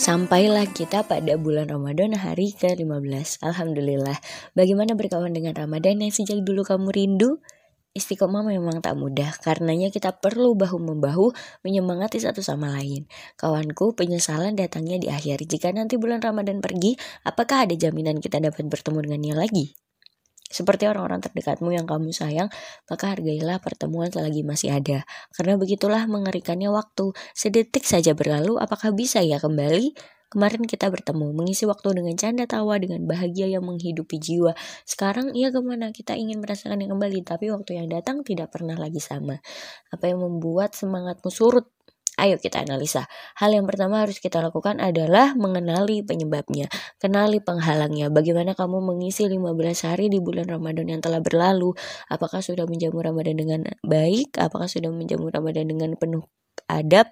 Sampailah kita pada bulan Ramadan hari ke-15 Alhamdulillah Bagaimana berkawan dengan Ramadan yang sejak dulu kamu rindu? Istiqomah memang tak mudah Karenanya kita perlu bahu-membahu Menyemangati satu sama lain Kawanku penyesalan datangnya di akhir Jika nanti bulan Ramadan pergi Apakah ada jaminan kita dapat bertemu dengannya lagi? Seperti orang-orang terdekatmu yang kamu sayang, maka hargailah pertemuan selagi masih ada. Karena begitulah mengerikannya waktu. Sedetik saja berlalu, apakah bisa ya kembali? Kemarin kita bertemu, mengisi waktu dengan canda tawa, dengan bahagia yang menghidupi jiwa. Sekarang ia ke mana? Kita ingin merasakan yang kembali, tapi waktu yang datang tidak pernah lagi sama. Apa yang membuat semangatmu surut? Ayo kita analisa. Hal yang pertama harus kita lakukan adalah mengenali penyebabnya. Kenali penghalangnya. Bagaimana kamu mengisi 15 hari di bulan Ramadan yang telah berlalu? Apakah sudah menjamu Ramadan dengan baik? Apakah sudah menjamu Ramadan dengan penuh adab?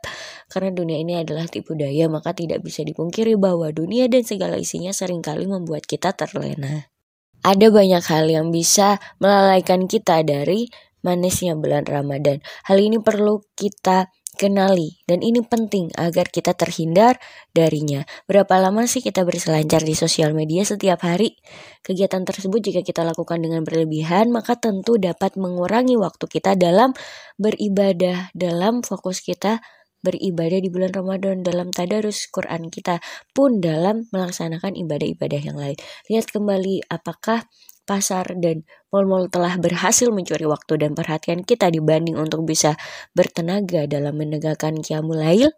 Karena dunia ini adalah tipu daya, maka tidak bisa dipungkiri bahwa dunia dan segala isinya sering kali membuat kita terlena. Ada banyak hal yang bisa melalaikan kita dari manisnya bulan Ramadan. Hal ini perlu kita kenali dan ini penting agar kita terhindar darinya. Berapa lama sih kita berselancar di sosial media setiap hari? Kegiatan tersebut jika kita lakukan dengan berlebihan maka tentu dapat mengurangi waktu kita dalam beribadah, dalam fokus kita beribadah di bulan Ramadan dalam tadarus Quran kita pun dalam melaksanakan ibadah-ibadah yang lain. Lihat kembali apakah pasar dan mal-mal telah berhasil mencuri waktu dan perhatian kita dibanding untuk bisa bertenaga dalam menegakkan Qiyamul Lail,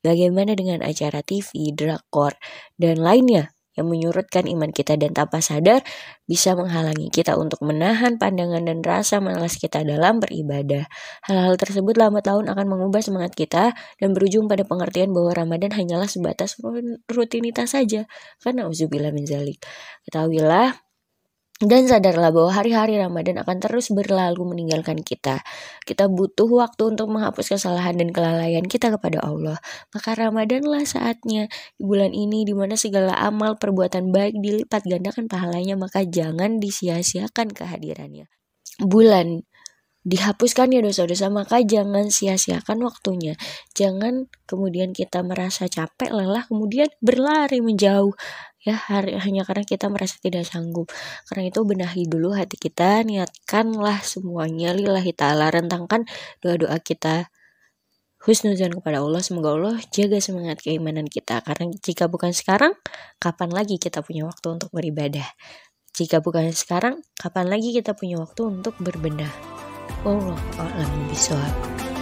bagaimana dengan acara TV, drakor, dan lainnya yang menyurutkan iman kita dan tanpa sadar bisa menghalangi kita untuk menahan pandangan dan rasa malas kita dalam beribadah. Hal-hal tersebut lambat laun akan mengubah semangat kita dan berujung pada pengertian bahwa Ramadan hanyalah sebatas rutinitas saja. Karena uzubillah min zalik. Ketahuilah dan sadarlah bahwa hari-hari Ramadan akan terus berlalu meninggalkan kita. Kita butuh waktu untuk menghapus kesalahan dan kelalaian kita kepada Allah. Maka Ramadanlah saatnya di bulan ini di mana segala amal perbuatan baik dilipat gandakan pahalanya, maka jangan disia-siakan kehadirannya. Bulan dihapuskan ya dosa-dosa. Maka jangan sia-siakan waktunya. Jangan kemudian kita merasa capek lelah kemudian berlari menjauh. Ya hari, hanya karena kita merasa tidak sanggup. Karena itu benahi dulu hati kita niatkanlah semuanya lillahi ta'ala. Rentangkan doa-doa kita. Husnuzan kepada Allah. Semoga Allah jaga semangat keimanan kita. Karena jika bukan sekarang kapan lagi kita punya waktu untuk beribadah? Jika bukan sekarang kapan lagi kita punya waktu untuk berbenah oral or anong biswag.